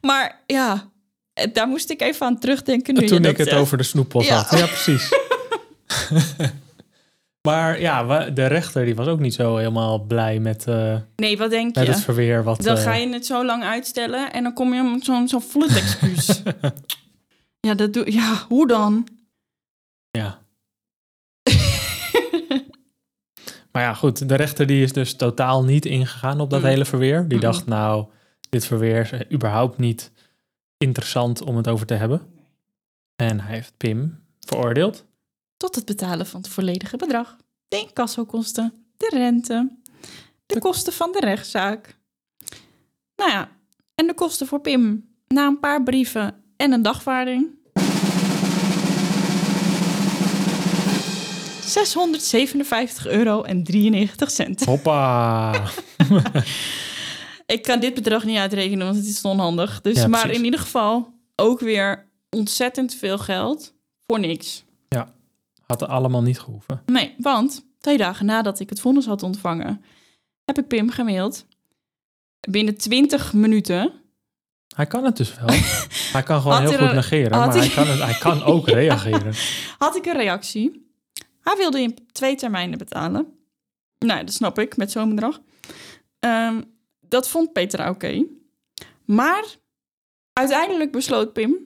maar ja, eh, daar moest ik even aan terugdenken nu je Toen ik het zegt. over de snoeppot Ja. had. Ja, precies. Maar ja, de rechter die was ook niet zo helemaal blij met, eh, Nee, wat denk met je? het verweer. Wat, Dan eh, ga je het zo lang uitstellen en dan kom je met zo'n zo'n flutexcuus. (laughs) ja, dat doe Ja, hoe dan? Ja. (laughs) maar ja, goed. De rechter die is dus totaal niet ingegaan op dat Mm. hele verweer. Die Mm. dacht, nou, dit verweer is eh, überhaupt niet interessant om het over te hebben. En hij heeft Pim veroordeeld. Tot het betalen van het volledige bedrag. De incassokosten, de rente, de kosten van de rechtszaak. Nou ja, en de kosten voor Pim na een paar brieven en een dagvaarding. 657 euro en 93 cent. Hoppa! (laughs) Ik kan dit bedrag niet uitrekenen, want het is onhandig. Dus, Ja, maar in ieder geval ook weer ontzettend veel geld voor niks. Had er allemaal niet gehoeven. Nee, want twee dagen nadat ik het vonnis had ontvangen, heb ik Pim gemaild. Binnen 20 minuten. Hij kan het dus wel. (laughs) hij kan gewoon Had heel goed er- negeren, maar hij- hij kan, het, hij kan ook (laughs) reageren. Had ik een reactie. Hij wilde in twee termijnen betalen. Nou, dat snap ik, met zo'n bedrag. Ehm, dat vond Petra oké. Maar uiteindelijk besloot Pim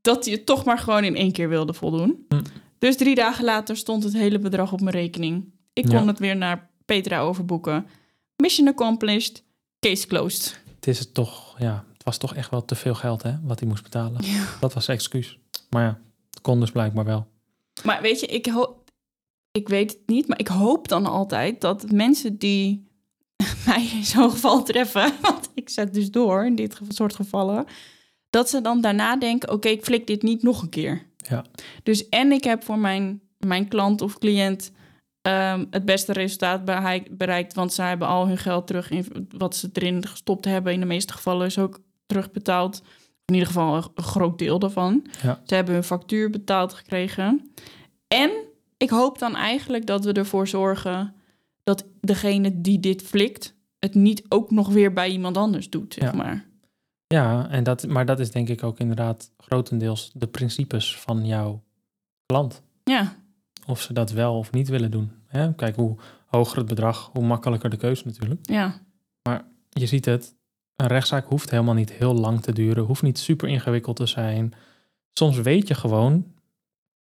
dat hij het toch maar gewoon in één keer wilde voldoen. Hm. Dus drie dagen later stond het hele bedrag op mijn rekening. Ik kon Ja. het weer naar Petra overboeken. Mission accomplished, case closed. Het is het toch, ja, het was toch echt wel te veel geld, hè, wat hij moest betalen. Ja. Dat was zijn excuus. Maar ja, het kon dus blijkbaar wel. Maar weet je, ik, ik weet het niet, maar ik hoop dan altijd dat mensen die (laughs) mij in zo'n geval treffen, (laughs) want ik zet dus door in dit soort gevallen, dat ze dan daarna denken, oké, ik flik dit niet nog een keer. Ja. Dus en ik heb voor mijn, mijn klant of cliënt ehm, het beste resultaat bereikt, want zij hebben al hun geld terug in wat ze erin gestopt hebben. In de meeste gevallen is ook terugbetaald. In ieder geval een, een groot deel daarvan. Ja. Ze hebben hun factuur betaald gekregen. En ik hoop dan eigenlijk dat we ervoor zorgen dat degene die dit flikt, het niet ook nog weer bij iemand anders doet, zeg Ja. maar. Ja, en dat, maar dat is denk ik ook inderdaad grotendeels de principes van jouw klant. Ja, Of ze dat wel of niet willen doen. Hè? Kijk, hoe hoger het bedrag, hoe makkelijker de keuze natuurlijk. ja, Je ziet het, een rechtszaak hoeft helemaal niet heel lang te duren, hoeft niet super ingewikkeld te zijn. Soms weet je gewoon,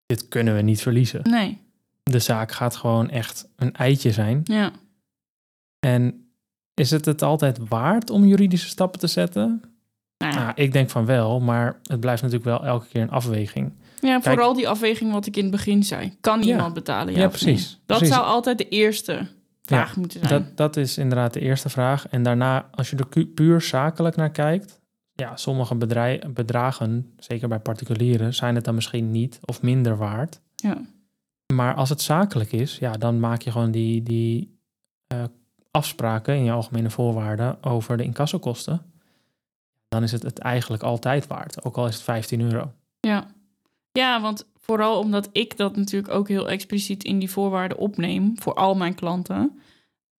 dit kunnen we niet verliezen. nee, De zaak gaat gewoon echt een eitje zijn. ja. En is het het altijd waard om juridische stappen te zetten? Nou ja. Nou, ik denk van wel, maar het blijft natuurlijk wel elke keer een afweging. Ja, Kijk- vooral die afweging wat ik in het begin zei. Kan Ja. iemand betalen? Ja, Ja, precies? Dat precies. zou altijd de eerste vraag moeten zijn. Dat, dat is inderdaad de eerste vraag. En daarna, als je er puur zakelijk naar kijkt, ja, sommige bedragen, zeker bij particulieren, zijn het dan misschien niet of minder waard. Ja. Maar als het zakelijk is, ja, dan maak je gewoon die, die eh, afspraken in je algemene voorwaarden over de incassokosten. Dan is het het eigenlijk altijd waard, ook al is het 15 euro. Ja. ja, want vooral omdat ik dat natuurlijk ook heel expliciet in die voorwaarden opneem voor al mijn klanten.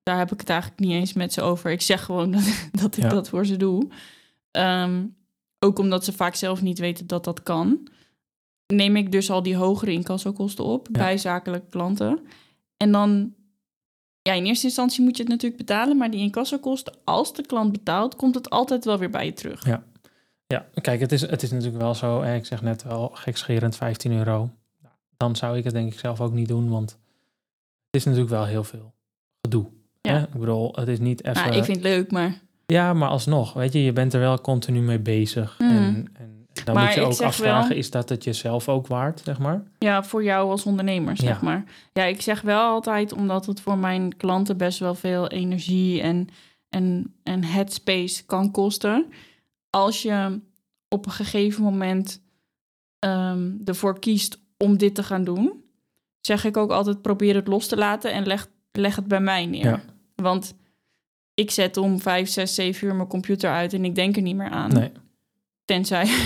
Daar heb ik het eigenlijk niet eens met ze over. Ik zeg gewoon (laughs) dat, dat ik Ja. dat voor ze doe. Ehm, ook omdat ze vaak zelf niet weten dat dat kan. Neem ik dus al die hogere incassokosten op Ja. bij zakelijke klanten. En dan, ja, in eerste instantie moet je het natuurlijk betalen. Maar die incassokosten, als de klant betaalt, komt het altijd wel weer bij je terug. Ja, kijk, het is, het is natuurlijk wel zo, ik zeg net wel, gekscherend 15 euro. Dan zou ik het denk ik zelf ook niet doen, want het is natuurlijk wel heel veel gedoe. Ja. Hè? Ik bedoel, het is niet even... Nou, ik vind het leuk, maar Ja, maar alsnog, weet je, je bent er wel continu mee bezig. Mhm. En, en dan Maar moet je ook afvragen, wel- is dat het jezelf ook waard, zeg maar? Ja, voor jou als ondernemer, zeg Ja. maar. Ja, ik zeg wel altijd, omdat het voor mijn klanten best wel veel energie en, en, en headspace kan kosten. Als je op een gegeven moment ehm, ervoor kiest om dit te gaan doen, zeg ik ook altijd: probeer het los te laten en leg, leg het bij mij neer. Ja. Want ik zet om vijf, zes, zeven uur mijn computer uit en ik denk er niet meer aan. Nee. Tenzij (laughs)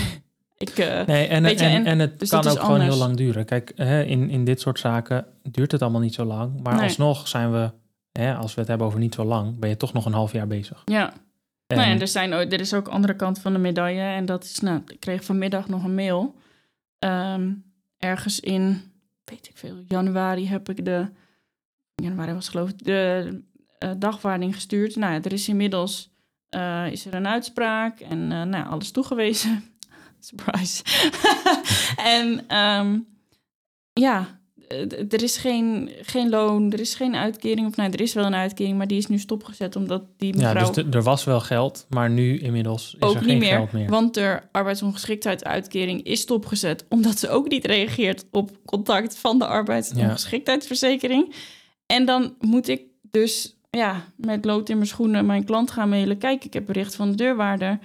Ik, eh, Nee, en, Weet je, en, en- en het dus kan ook gewoon heel lang duren. Kijk, hè, in, in dit soort zaken duurt het allemaal niet zo lang. Maar Nee. alsnog zijn we, hè, als we het hebben over niet zo lang, ben je toch nog een half jaar bezig. ja. En, Nou er, zijn, er is ook andere kant van de medaille. En dat is, nou, ik kreeg vanmiddag nog een mail. Ehm, ergens in, weet ik veel, januari heb ik de, januari was geloof ik, de dagvaarding gestuurd. Nou ja, er is inmiddels, eh, is er een uitspraak en eh, nou, ja, alles toegewezen. (laughs) Surprise. (laughs) en ehm, ja, er is geen, geen loon, er is geen uitkering. Of nee, er is wel een uitkering, maar die is nu stopgezet omdat die ja, mevrouw... dus de- er was wel geld, maar nu inmiddels is ook er niet geen meer, geld meer. Want de arbeidsongeschiktheidsuitkering is stopgezet omdat ze ook niet reageert op contact van de arbeidsongeschiktheidsverzekering. En dan moet ik dus ja, met lood in mijn schoenen mijn klant gaan mailen. Kijk, ik heb bericht van de deurwaarder,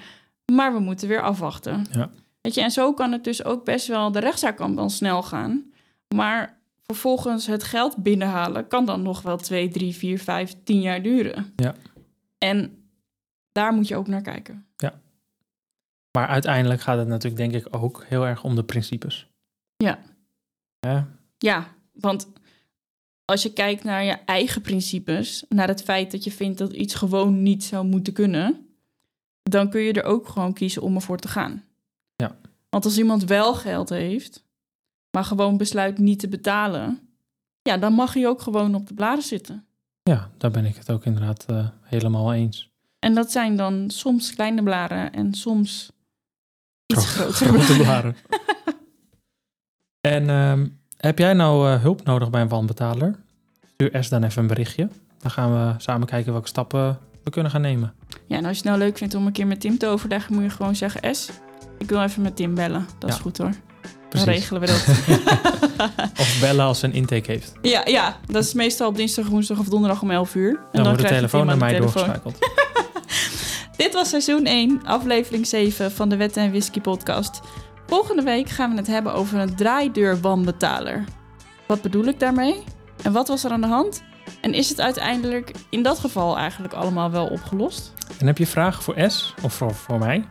maar we moeten weer afwachten. Ja. Weet je, en zo kan het dus ook best wel, de rechtszaak kan dan snel gaan. Maar vervolgens het geld binnenhalen kan dan nog wel 2, 3, 4, 5, 10 jaar duren. Ja. En daar moet je ook naar kijken. Maar uiteindelijk gaat het natuurlijk denk ik ook heel erg om de principes. Ja. Hè? Ja, want als je kijkt naar je eigen principes, naar het feit dat je vindt dat iets gewoon niet zou moeten kunnen, dan kun je er ook gewoon kiezen om ervoor te gaan. Ja. Want als iemand wel geld heeft, maar gewoon besluit niet te betalen, ja, dan mag hij ook gewoon op de bladen zitten. Ja, daar ben ik het ook inderdaad eh, helemaal eens. En dat zijn dan soms kleine blaren en soms iets (laughs) Grote- grotere grote blaren. blaren. (laughs) En ehm, heb jij nou eh, hulp nodig bij een wanbetaler? Stuur S dan even een berichtje. Dan gaan we samen kijken welke stappen we kunnen gaan nemen. Ja, en als je het nou leuk vindt om een keer met Tim te overleggen, moet je gewoon zeggen: S, ik wil even met Tim bellen. Dat is goed hoor. Precies. Dan regelen we dat. (laughs) Of bellen als ze een intake heeft. ja, ja, dat is meestal op dinsdag, woensdag of donderdag om 11 uur. En Dan, wordt de telefoon naar mij doorgeschakeld. (laughs) (laughs) Dit was seizoen 1, aflevering 7 van de Wet en Whisky podcast. Volgende week gaan we het hebben over een draaideurwanbetaler. Wat bedoel ik daarmee? En wat was er aan de hand? En is het uiteindelijk in dat geval eigenlijk allemaal wel opgelost? En heb je vragen voor S of voor, voor mij?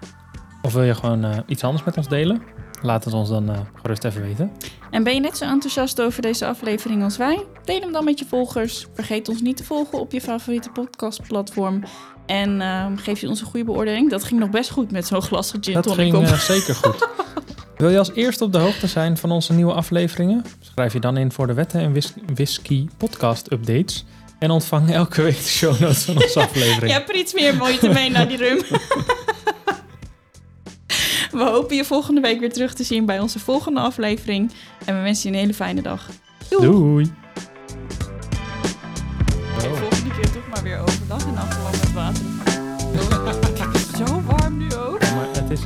Of wil je gewoon eh, iets anders met ons delen? Laat het ons dan eh, gerust even weten. En ben je net zo enthousiast over deze aflevering als wij? Deel hem dan met je volgers. Vergeet ons niet te volgen op je favoriete podcastplatform. En ehm, geef je ons een goede beoordeling. Dat ging nog best goed met zo'n glas gin Dat tonic ging op. eh, zeker goed. (laughs) Wil je als eerste op de hoogte zijn van onze nieuwe afleveringen? Schrijf je dan in voor de Wetten en Whis- Whisky podcast updates. En ontvang elke week de show notes van onze (laughs) aflevering. Er iets meer moeite mee naar die rum. (laughs) We hopen je volgende week weer terug te zien bij onze volgende aflevering. En we wensen je een hele fijne dag. Doei! Doei! (laughs) Zo warm nu ook. Maar het is